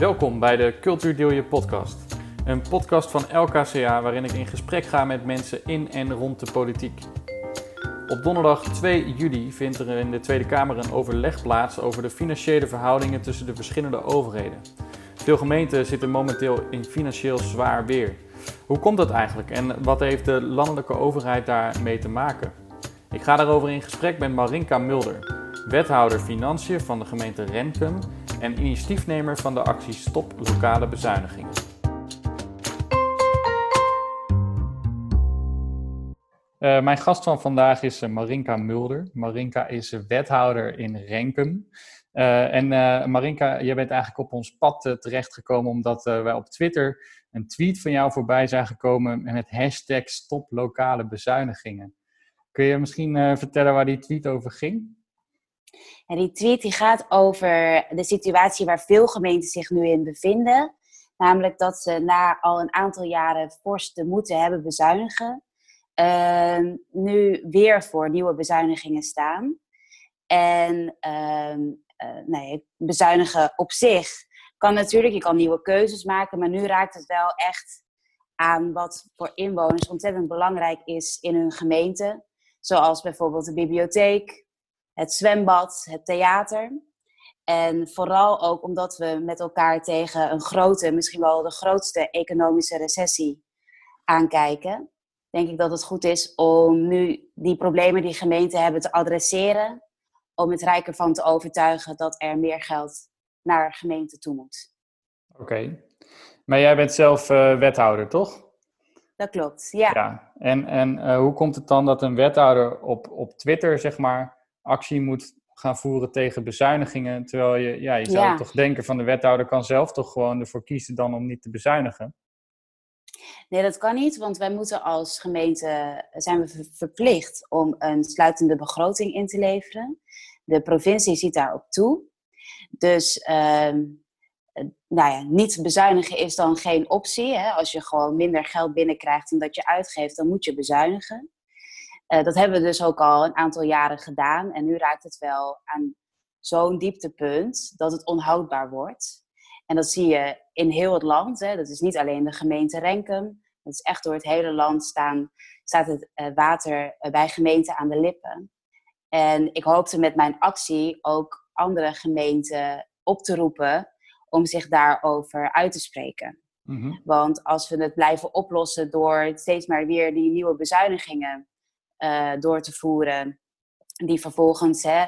Welkom bij de Cultuur Deel Je podcast. Een podcast van LKCA waarin ik in gesprek ga met mensen in en rond de politiek. Op donderdag 2 juli vindt er in de Tweede Kamer een overleg plaats over de financiële verhoudingen tussen de verschillende overheden. Veel gemeenten zitten momenteel in financieel zwaar weer. Hoe komt dat eigenlijk en wat heeft de landelijke overheid daarmee te maken? Ik ga daarover in gesprek met Marinka Mulder, wethouder Financiën van de gemeente Renkum en initiatiefnemer van de actie Stop Lokale Bezuinigingen. Uh, mijn gast van vandaag is uh, Marinka Mulder. Marinka is wethouder in Renkum. Uh, en Marinka, jij bent eigenlijk op ons pad terechtgekomen omdat wij op Twitter een tweet van jou voorbij zijn gekomen met hashtag Stop Lokale Bezuinigingen. Kun je misschien vertellen waar die tweet over ging? Die tweet die gaat over de situatie waar veel gemeenten zich nu in bevinden. Namelijk dat ze na al een aantal jaren fors te moeten hebben bezuinigen, uh, nu weer voor nieuwe bezuinigingen staan. En uh, nee, bezuinigen op zich kan natuurlijk, je kan nieuwe keuzes maken, maar nu raakt het wel echt aan wat voor inwoners ontzettend belangrijk is in hun gemeente. Zoals bijvoorbeeld de bibliotheek, het zwembad, het theater. En vooral ook omdat we met elkaar tegen een grote, misschien wel de grootste economische recessie aankijken, denk ik dat het goed is om nu die problemen die gemeenten hebben te adresseren, om het Rijk ervan te overtuigen dat er meer geld naar gemeenten toe moet. Oké, maar jij bent zelf uh, wethouder, toch? Dat klopt, ja. ja. En, en uh, hoe komt het dan dat een wethouder op, op Twitter, zeg maar, actie moet gaan voeren tegen bezuinigingen. Terwijl je, ja, je zou toch denken van de wethouder kan zelf toch gewoon ervoor kiezen dan om niet te bezuinigen. Nee, dat kan niet, want wij moeten als gemeente zijn we verplicht om een sluitende begroting in te leveren. De provincie ziet daarop toe. Dus ehm, nou ja, niet bezuinigen is dan geen optie. Hè? Als je gewoon minder geld binnenkrijgt dan dat je uitgeeft, dan moet je bezuinigen. Uh, dat hebben we dus ook al een aantal jaren gedaan. En nu raakt het wel aan zo'n dieptepunt dat het onhoudbaar wordt. En dat zie je in heel het land. Hè. Dat is niet alleen de gemeente Renkum. Dat is echt door het hele land staan, staat het uh, water uh, bij gemeenten aan de lippen. En ik hoopte met mijn actie ook andere gemeenten op te roepen om zich daarover uit te spreken. Mm -hmm. Want als we het blijven oplossen door steeds maar weer die nieuwe bezuinigingen uh, door te voeren, die vervolgens hè,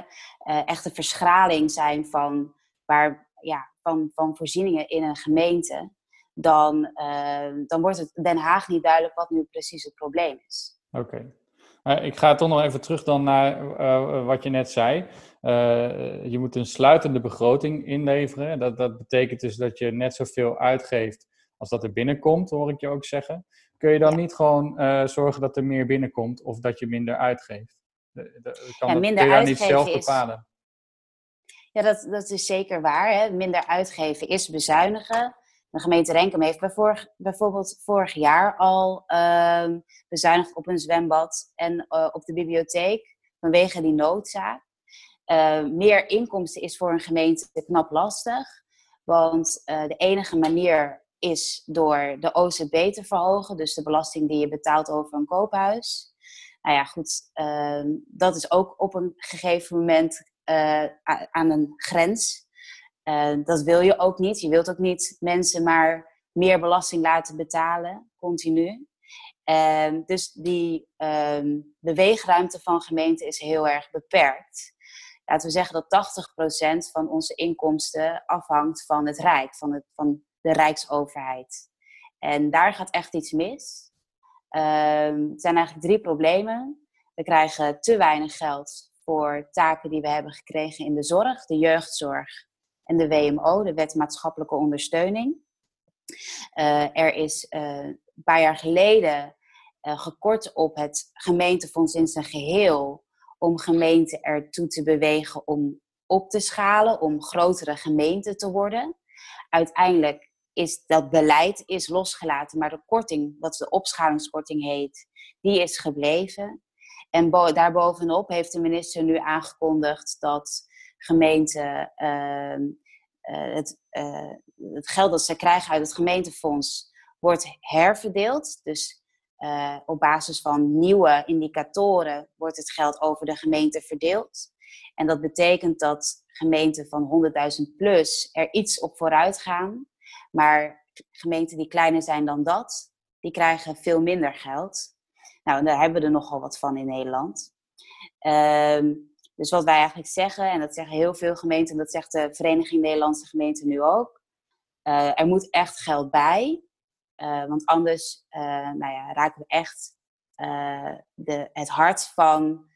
uh, echt een verschraling zijn van, waar, ja, van, van voorzieningen in een gemeente, dan, uh, dan wordt het Den Haag niet duidelijk wat nu precies het probleem is. Oké. Ik ga toch nog even terug dan naar wat je net zei. je moet een sluitende begroting inleveren. Dat, dat betekent dus dat je net zoveel uitgeeft als dat er binnenkomt, hoor ik je ook zeggen. Kun je dan niet gewoon uh, zorgen dat er meer binnenkomt of dat je minder uitgeeft? De, de, kan ja, minder dat, kun je dat niet zelf is... bepalen? Ja, dat, dat is zeker waar. Hè? Minder uitgeven is bezuinigen. De gemeente Renkum heeft bijvoorbeeld vorig jaar al uh, bezuinigd op een zwembad en uh, op de bibliotheek vanwege die noodzaak. Uh, meer inkomsten is voor een gemeente knap lastig. Want de enige manier is door de OZB te verhogen, dus de belasting die je betaalt over een koophuis. Nou ja, goed, uh, dat is ook op een gegeven moment uh, aan een grens. Uh, dat wil je ook niet. Je wilt ook niet mensen maar meer belasting laten betalen, continu. Ehm, dus die ehm, beweegruimte van gemeenten is heel erg beperkt. Laten we zeggen dat 80% van onze inkomsten afhangt van het Rijk, van, het, van de Rijksoverheid. En daar gaat echt iets mis. Um, er zijn eigenlijk drie problemen. We krijgen te weinig geld voor taken die we hebben gekregen in de zorg, de jeugdzorg en de WMO, de Wet Maatschappelijke Ondersteuning. Uh, er is uh, een paar jaar geleden uh, gekort op het gemeentefonds in zijn geheel om gemeenten ertoe te bewegen om op te schalen, om grotere gemeenten te worden. Uiteindelijk is dat beleid is losgelaten, maar de korting, wat de opschalingskorting heet, die is gebleven. En daarbovenop heeft de minister nu aangekondigd dat gemeenten uh, het, het geld dat ze krijgen uit het gemeentefonds wordt herverdeeld. Dus op basis van nieuwe indicatoren wordt het geld over de gemeente verdeeld. En dat betekent dat gemeenten van 100.000 plus er iets op vooruit gaan. Maar gemeenten die kleiner zijn dan dat, die krijgen veel minder geld. Nou, daar hebben we er nogal wat van in Nederland. Ehm, dus wat wij eigenlijk zeggen, en dat zeggen heel veel gemeenten, dat zegt de Vereniging Nederlandse Gemeenten nu ook. Uh, er moet echt geld bij, uh, want anders uh, nou ja, raken we echt de, het hart van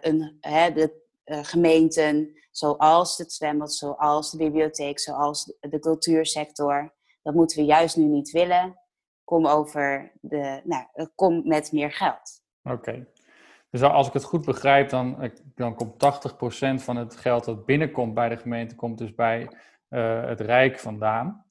een, de gemeenten, zoals het zwembad, zoals de bibliotheek, zoals de cultuursector. Dat moeten we juist nu niet willen. Kom, over de, nou, kom met meer geld. Oké. Dus als ik het goed begrijp, dan, dan komt 80% van het geld dat binnenkomt bij de gemeente, komt dus bij het Rijk vandaan.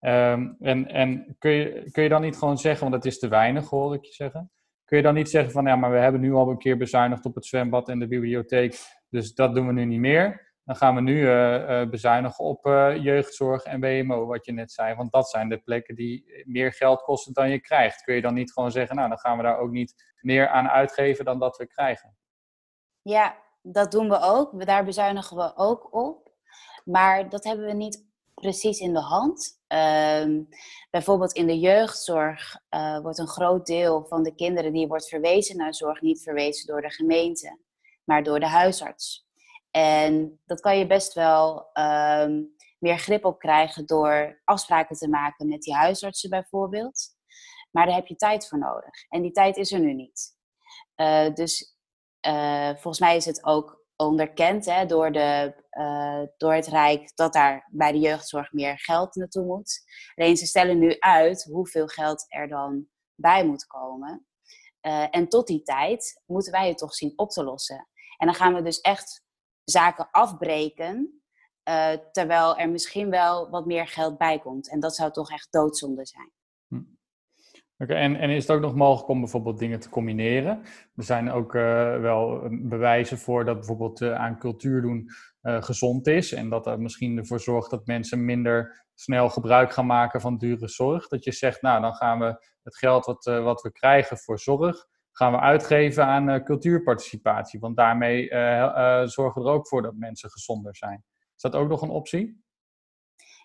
Um, en en kun, je, kun je dan niet gewoon zeggen, want het is te weinig, hoor ik je zeggen. Kun je dan niet zeggen van, ja, maar we hebben nu al een keer bezuinigd op het zwembad en de bibliotheek, dus dat doen we nu niet meer. Dan gaan we nu uh, uh, bezuinigen op uh, jeugdzorg en WMO, wat je net zei. Want dat zijn de plekken die meer geld kosten dan je krijgt. Kun je dan niet gewoon zeggen, nou, dan gaan we daar ook niet meer aan uitgeven dan dat we krijgen? Ja, dat doen we ook. Daar bezuinigen we ook op. Maar dat hebben we niet precies in de hand. Ehm, bijvoorbeeld in de jeugdzorg wordt een groot deel van de kinderen die wordt verwezen naar zorg niet verwezen door de gemeente, maar door de huisarts. En dat kan je best wel um, meer grip op krijgen door afspraken te maken met die huisartsen bijvoorbeeld. Maar daar heb je tijd voor nodig. En die tijd is er nu niet. Uh, dus uh, volgens mij is het ook onderkend hè, door, de, uh, door het Rijk dat daar bij de jeugdzorg meer geld naartoe moet. Alleen ze stellen nu uit hoeveel geld er dan bij moet komen. en tot die tijd moeten wij het toch zien op te lossen. En dan gaan we dus echt zaken afbreken, uh, terwijl er misschien wel wat meer geld bij komt. En dat zou toch echt doodzonde zijn. Hm. Okay, en, en, is het ook nog mogelijk om bijvoorbeeld dingen te combineren? Er zijn ook uh, wel bewijzen voor dat bijvoorbeeld uh, aan cultuur doen gezond is. En dat dat misschien ervoor zorgt dat mensen minder snel gebruik gaan maken van dure zorg. Dat je zegt, nou dan gaan we het geld wat, wat we krijgen voor zorg, gaan we uitgeven aan uh, cultuurparticipatie. Want daarmee uh, zorgen we er ook voor dat mensen gezonder zijn. Is dat ook nog een optie?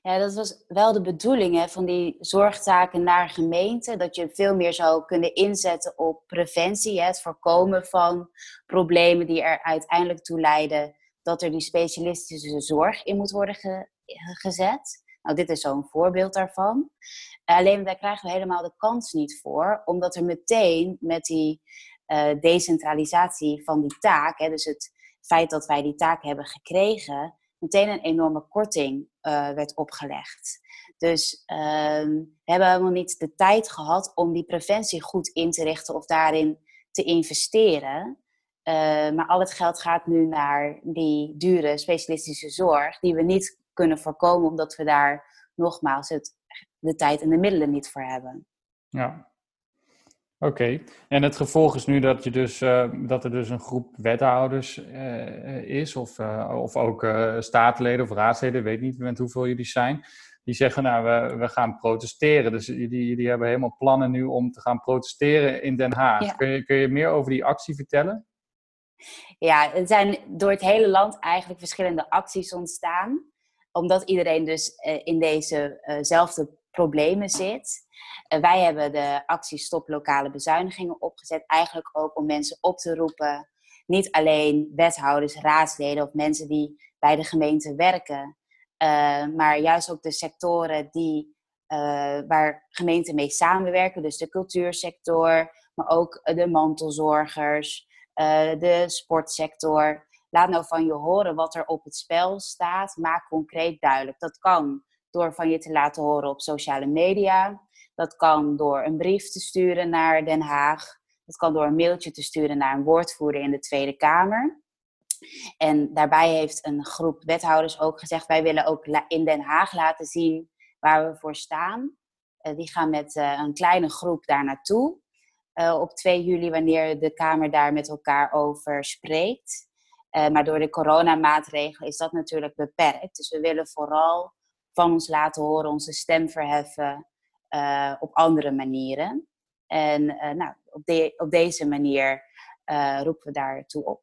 Ja, dat was wel de bedoeling hè, van die zorgtaken naar gemeente. Dat je veel meer zou kunnen inzetten op preventie. Hè, het voorkomen van problemen die er uiteindelijk toe leiden dat er die specialistische zorg in moet worden gezet. Nou, dit is zo'n voorbeeld daarvan. Alleen daar krijgen we helemaal de kans niet voor, omdat er meteen met die uh, decentralisatie van die taak, hè, dus het feit dat wij die taak hebben gekregen, meteen een enorme korting uh, werd opgelegd. Dus uh, we hebben helemaal niet de tijd gehad om die preventie goed in te richten of daarin te investeren. Uh, maar al het geld gaat nu naar die dure specialistische zorg, die we niet kunnen voorkomen, omdat we daar nogmaals het de tijd en de middelen niet voor hebben. Ja. Oké, en het gevolg is nu dat, je dus, uh, dat er dus een groep wethouders uh, is, of, uh, of ook statenleden of raadsleden, weet niet met hoeveel jullie zijn, die zeggen, nou, we, we gaan protesteren. Dus jullie, jullie hebben helemaal plannen nu om te gaan protesteren in Den Haag. Ja. Kun, je, kun je meer over die actie vertellen? Ja, er zijn door het hele land eigenlijk verschillende acties ontstaan omdat iedereen dus in dezezelfde problemen zit. Uh, wij hebben de actie Stop Lokale Bezuinigingen opgezet. Eigenlijk ook om mensen op te roepen. Niet alleen wethouders, raadsleden of mensen die bij de gemeente werken. Maar juist ook de sectoren die, waar gemeenten mee samenwerken. Dus de cultuursector, maar ook de mantelzorgers, de sportsector. Laat nou van je horen wat er op het spel staat. Maak concreet duidelijk. Dat kan door van je te laten horen op sociale media. Dat kan door een brief te sturen naar Den Haag. Dat kan door een mailtje te sturen naar een woordvoerder in de Tweede Kamer. En daarbij heeft een groep wethouders ook gezegd: wij willen ook in Den Haag laten zien waar we voor staan. Uh, die gaan met uh, een kleine groep daar naartoe. Uh, op 2 juli, wanneer de Kamer daar met elkaar over spreekt. Maar door de coronamaatregelen is dat natuurlijk beperkt. Dus we willen vooral van ons laten horen, onze stem verheffen op andere manieren. En nou, op, op deze manier roepen we daartoe op.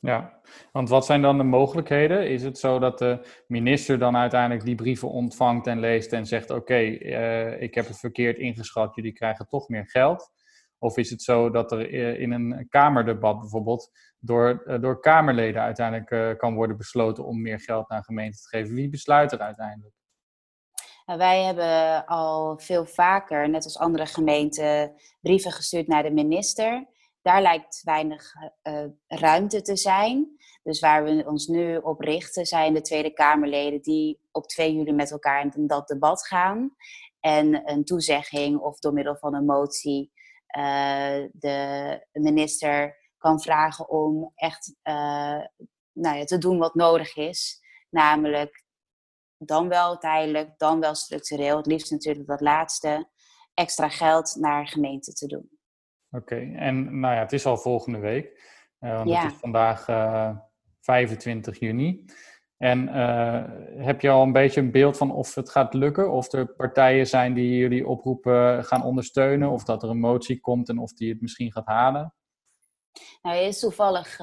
Ja, want wat zijn dan de mogelijkheden? Is het zo dat de minister dan uiteindelijk die brieven ontvangt en leest en zegt: Oké, eh, ik heb het verkeerd ingeschat, jullie krijgen toch meer geld? Of is het zo dat er eh, in een Kamerdebat bijvoorbeeld door, uh, door Kamerleden uiteindelijk kan worden besloten om meer geld naar gemeenten te geven? Wie besluit er uiteindelijk? Nou, wij hebben al veel vaker, net als andere gemeenten, brieven gestuurd naar de minister. Daar lijkt weinig ruimte te zijn. Dus waar we ons nu op richten zijn de Tweede Kamerleden die op 2 juli met elkaar in dat debat gaan. En een toezegging of door middel van een motie de minister kan vragen om echt uh, nou ja, te doen wat nodig is. Namelijk dan wel tijdelijk, dan wel structureel. Het liefst natuurlijk dat laatste. Extra geld naar gemeenten te doen. Oké, en nou ja, het is al volgende week. Uh, want het is vandaag uh, eh, 25 juni. En uh, heb je al een beetje een beeld van of het gaat lukken? Of er partijen zijn die jullie oproepen gaan ondersteunen? Of dat er een motie komt en of die het misschien gaat halen? Nou, is toevallig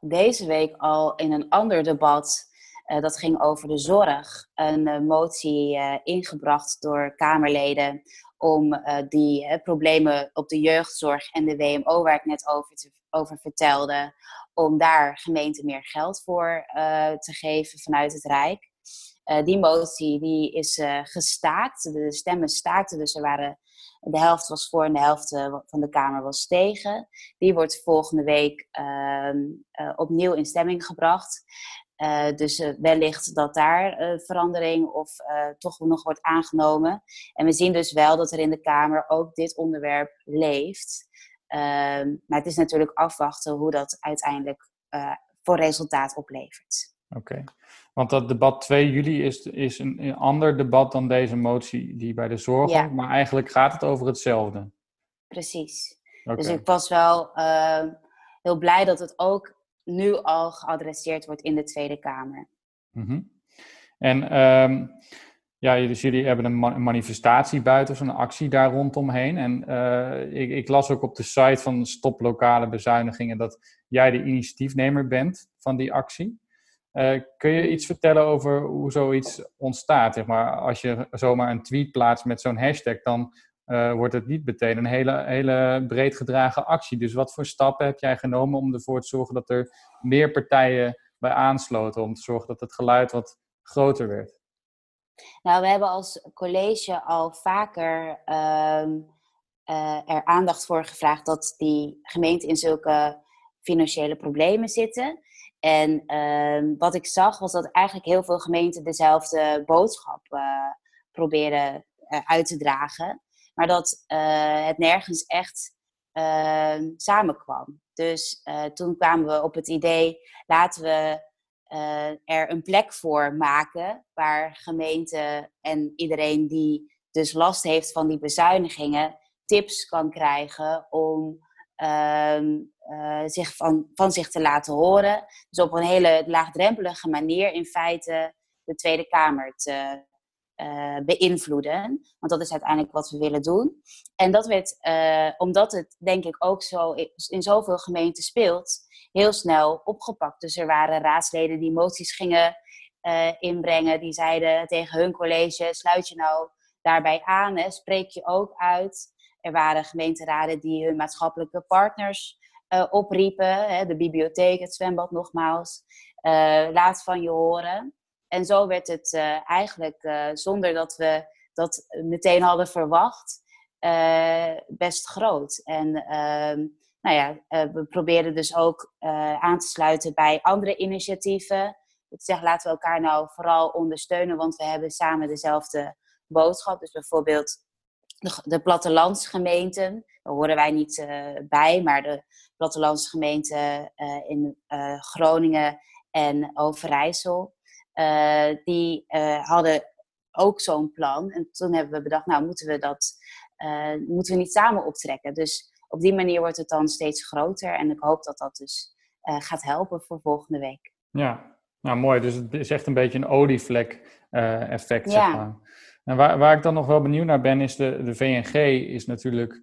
deze week al in een ander debat, dat ging over de zorg, een motie ingebracht door Kamerleden om uh, die problemen op de jeugdzorg en de WMO, waar ik net over, te, over vertelde, om daar gemeenten meer geld voor uh, te geven vanuit het Rijk. die motie die is gestaakt, de stemmen staakten, dus er waren, de helft was voor en de helft van de Kamer was tegen. Die wordt volgende week ehm, opnieuw in stemming gebracht. Uh, dus uh, wellicht dat daar uh, verandering of toch nog wordt aangenomen. En we zien dus wel dat er in de Kamer ook dit onderwerp leeft. Ehm, maar het is natuurlijk afwachten hoe dat uiteindelijk voor resultaat oplevert. Oké, want dat debat 2 juli is, is een, een, ander debat dan deze motie die bij de zorg ja. maar eigenlijk gaat het over hetzelfde. Precies. Okay. Dus ik was wel ehm, heel blij dat het ook nu al geadresseerd wordt in de Tweede Kamer. -hmm. En um, ja, dus jullie hebben een, manifestatie buiten, zo'n actie daar rondomheen. En uh, ik, ik, las ook op de site van Stop Lokale Bezuinigingen dat jij de initiatiefnemer bent van die actie. Uh, kun je iets vertellen over hoe zoiets ontstaat? Zeg maar, als je zomaar een tweet plaatst met zo'n hashtag, dan uh, wordt het niet meteen een hele, hele breed gedragen actie. Dus wat voor stappen heb jij genomen om ervoor te zorgen dat er meer partijen bij aansloten? Om te zorgen dat het geluid wat groter werd? Nou, we hebben als college al vaker uh, uh, er aandacht voor gevraagd dat die gemeenten in zulke financiële problemen zitten. En ehm, wat ik zag was dat eigenlijk heel veel gemeenten dezelfde boodschap uh, proberen uit te dragen maar dat uh, het nergens echt uh, samenkwam. Dus uh, toen kwamen we op het idee, laten we er een plek voor maken waar gemeenten en iedereen die dus last heeft van die bezuinigingen, tips kan krijgen om ehm, zich van, van zich te laten horen. Dus op een hele laagdrempelige manier in feite de Tweede Kamer te, uh, beïnvloeden. Want dat is uiteindelijk wat we willen doen. En dat werd, uh, omdat het denk ik ook zo in zoveel gemeenten speelt, heel snel opgepakt. Dus er waren raadsleden die moties gingen uh, inbrengen. Die zeiden tegen hun college, sluit je nou daarbij aan, hè, spreek je ook uit. Er waren gemeenteraden die hun maatschappelijke partners opriepen. Hè, de bibliotheek, het zwembad nogmaals. laat van je horen. En zo werd het uh, eigenlijk, uh, zonder dat we dat meteen hadden verwacht, uh, best groot. En ehm, nou ja, we probeerden dus ook aan te sluiten bij andere initiatieven. Ik zeg, laten we elkaar nou vooral ondersteunen, want we hebben samen dezelfde boodschap. Dus bijvoorbeeld de, de plattelandsgemeenten, daar horen wij niet bij, maar de plattelandsgemeenten in Groningen en Overijssel. Uh, die uh, hadden ook zo'n plan. En toen hebben we bedacht, nou moeten we dat uh, moeten we niet samen optrekken. Dus op die manier wordt het dan steeds groter. En ik hoop dat dat dus gaat helpen voor volgende week. Ja, nou mooi. Dus het is echt een beetje een olievlek effect, ja. zeg maar. En waar, waar ik dan nog wel benieuwd naar ben, is de, de VNG is natuurlijk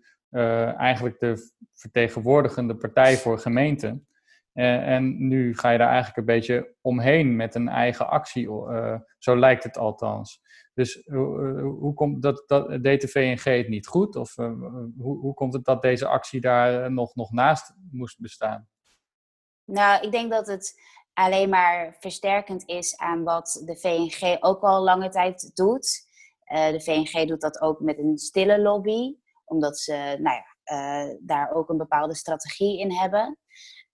eigenlijk de vertegenwoordigende partij voor gemeenten. Uh, en nu ga je daar eigenlijk een beetje omheen met een eigen actie. Uh, zo lijkt het althans. Dus uh, hoe komt dat, dat VNG het niet goed? Of hoe, hoe komt het dat deze actie daar nog, nog naast moest bestaan? Nou, ik denk dat het alleen maar versterkend is aan wat de VNG ook al lange tijd doet. de VNG doet dat ook met een stille lobby, omdat ze nou ja, daar ook een bepaalde strategie in hebben.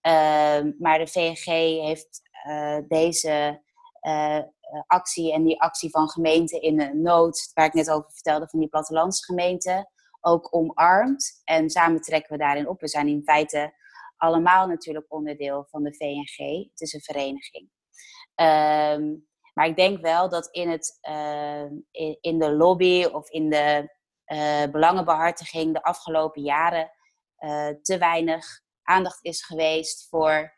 Ehm, maar de VNG heeft uh, deze uh, actie en die actie van gemeenten in de nood, waar ik net over vertelde, van die plattelandsgemeenten, ook omarmd. En samen trekken we daarin op. We zijn in feite allemaal natuurlijk onderdeel van de VNG. Het is een vereniging. Ehm, maar ik denk wel dat in, het, in, in, de lobby of in de belangenbehartiging de afgelopen jaren te weinig aandacht is geweest voor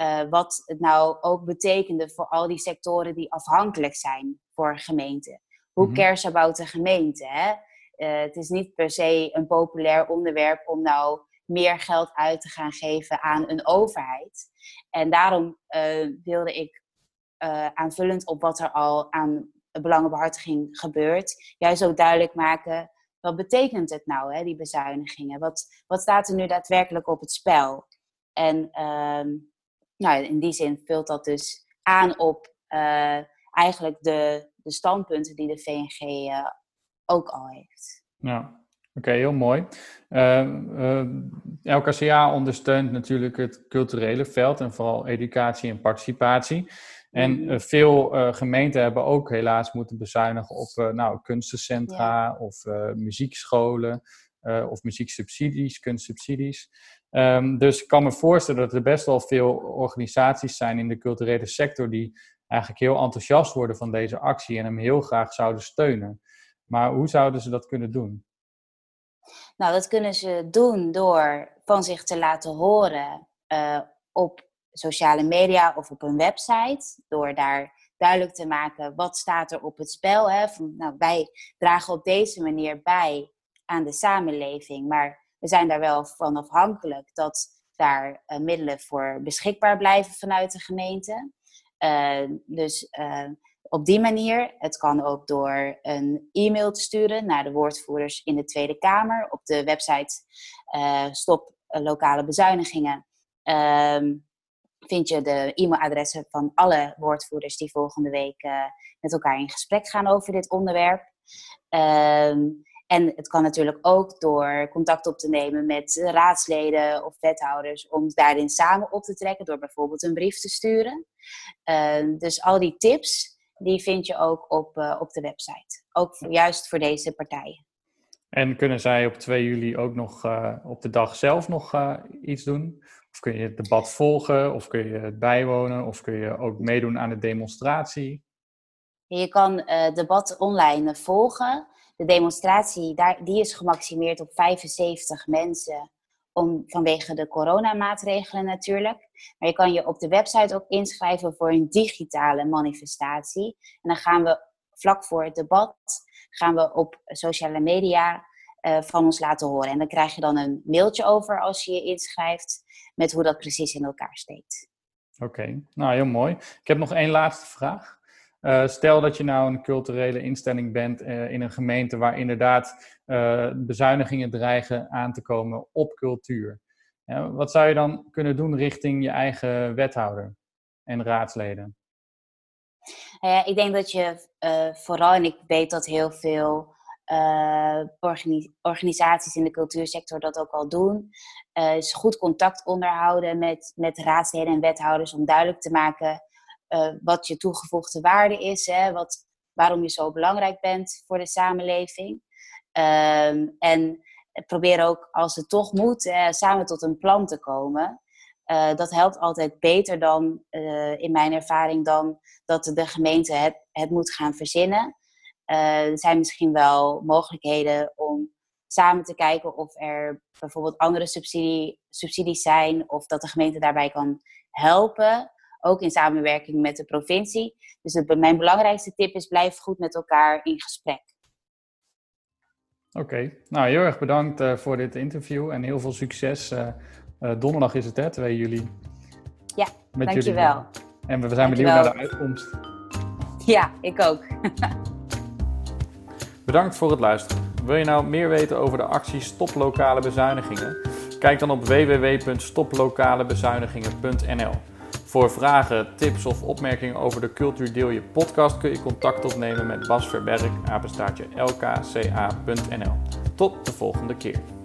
uh, wat het nou ook betekende voor al die sectoren die afhankelijk zijn voor gemeenten. Hoe mm -hmm. de gemeente? Hè? Uh, het is niet per se een populair onderwerp om nou meer geld uit te gaan geven aan een overheid. En daarom uh, wilde ik aanvullend op wat er al aan belangenbehartiging gebeurt, juist ook duidelijk maken wat betekent het nou, hè, die bezuinigingen? Wat, wat staat er nu daadwerkelijk op het spel? En um, nou, in die zin vult dat dus aan op uh, eigenlijk de, de standpunten die de VNG eh, ook al heeft. Ja, oké, heel mooi. Uh, uh, LKCA ondersteunt natuurlijk het culturele veld en vooral educatie en participatie. En mhm. eh, veel uh, gemeenten hebben ook helaas moeten bezuinigen op uh, nou, kunstencentra of muziekscholen of muzieksubsidies, kunstsubsidies. Um, dus ik kan me voorstellen dat er best wel veel organisaties zijn in de culturele sector die eigenlijk heel enthousiast worden van deze actie en hem heel graag zouden steunen. Maar hoe zouden ze dat kunnen doen? Nou, dat kunnen ze doen door van zich te laten horen op sociale media of op een website. Door daar duidelijk te maken wat staat er op het spel. Hè? Van, nou, wij dragen op deze manier bij aan de samenleving. Maar we zijn daar wel van afhankelijk dat daar uh, middelen voor beschikbaar blijven vanuit de gemeente. Uh, dus uh, op die manier, het kan ook door een e-mail te sturen naar de woordvoerders in de Tweede Kamer op de website Stop Lokale Bezuinigingen. Ehm, vind je de e-mailadressen van alle woordvoerders die volgende week uh, met elkaar in gesprek gaan over dit onderwerp. Um, en het kan natuurlijk ook door contact op te nemen met raadsleden of wethouders om daarin samen op te trekken door bijvoorbeeld een brief te sturen. Uh, dus al die tips die vind je ook op, uh, op de website. Ook juist voor deze partijen. En kunnen zij op 2 juli ook nog uh, op de dag zelf nog iets doen? Of kun je het debat volgen, of kun je het bijwonen, of kun je ook meedoen aan de demonstratie? Je kan het debat online volgen. De demonstratie daar, die is gemaximeerd op 75 mensen om, vanwege de coronamaatregelen natuurlijk. Maar je kan je op de website ook inschrijven voor een digitale manifestatie. En dan gaan we vlak voor het debat gaan we op sociale media uh, van ons laten horen. En dan krijg je dan een mailtje over als je je inschrijft met hoe dat precies in elkaar steekt. Oké, nou heel mooi. Ik heb nog één laatste vraag. Uh, stel dat je nou een culturele instelling bent uh, in een gemeente waar inderdaad bezuinigingen dreigen aan te komen op cultuur. wat zou je dan kunnen doen richting je eigen wethouder en raadsleden? ik denk dat je vooral, en ik weet dat heel veel uh, organisaties in de cultuursector dat ook al doen. Is goed contact onderhouden met, met raadsleden en wethouders om duidelijk te maken uh, wat je toegevoegde waarde is, hè, wat, waarom je zo belangrijk bent voor de samenleving. Ehm, en probeer ook, als het toch moet, samen tot een plan te komen. dat helpt altijd beter dan, in mijn ervaring, dan dat de gemeente het, het moet gaan verzinnen. Uh, er zijn misschien wel mogelijkheden om samen te kijken of er bijvoorbeeld andere subsidie, subsidies zijn of dat de gemeente daarbij kan helpen. Ook in samenwerking met de provincie. Dus het, mijn belangrijkste tip is: blijf goed met elkaar in gesprek. Oké, nou heel erg bedankt uh, voor dit interview en heel veel succes. Uh, uh, donderdag is het, hè, 2 juli. Ja, met dankjewel. Jullie. En we zijn benieuwd naar de uitkomst. Ja, ik ook. Bedankt voor het luisteren. Wil je nou meer weten over de actie Stop Lokale Bezuinigingen? Kijk dan op www.stoplokalebezuinigingen.nl. Voor vragen, tips of opmerkingen over de Cultuur Deel Je podcast kun je contact opnemen met Bas Verberg, apenstaartje lkca.nl. Tot de volgende keer.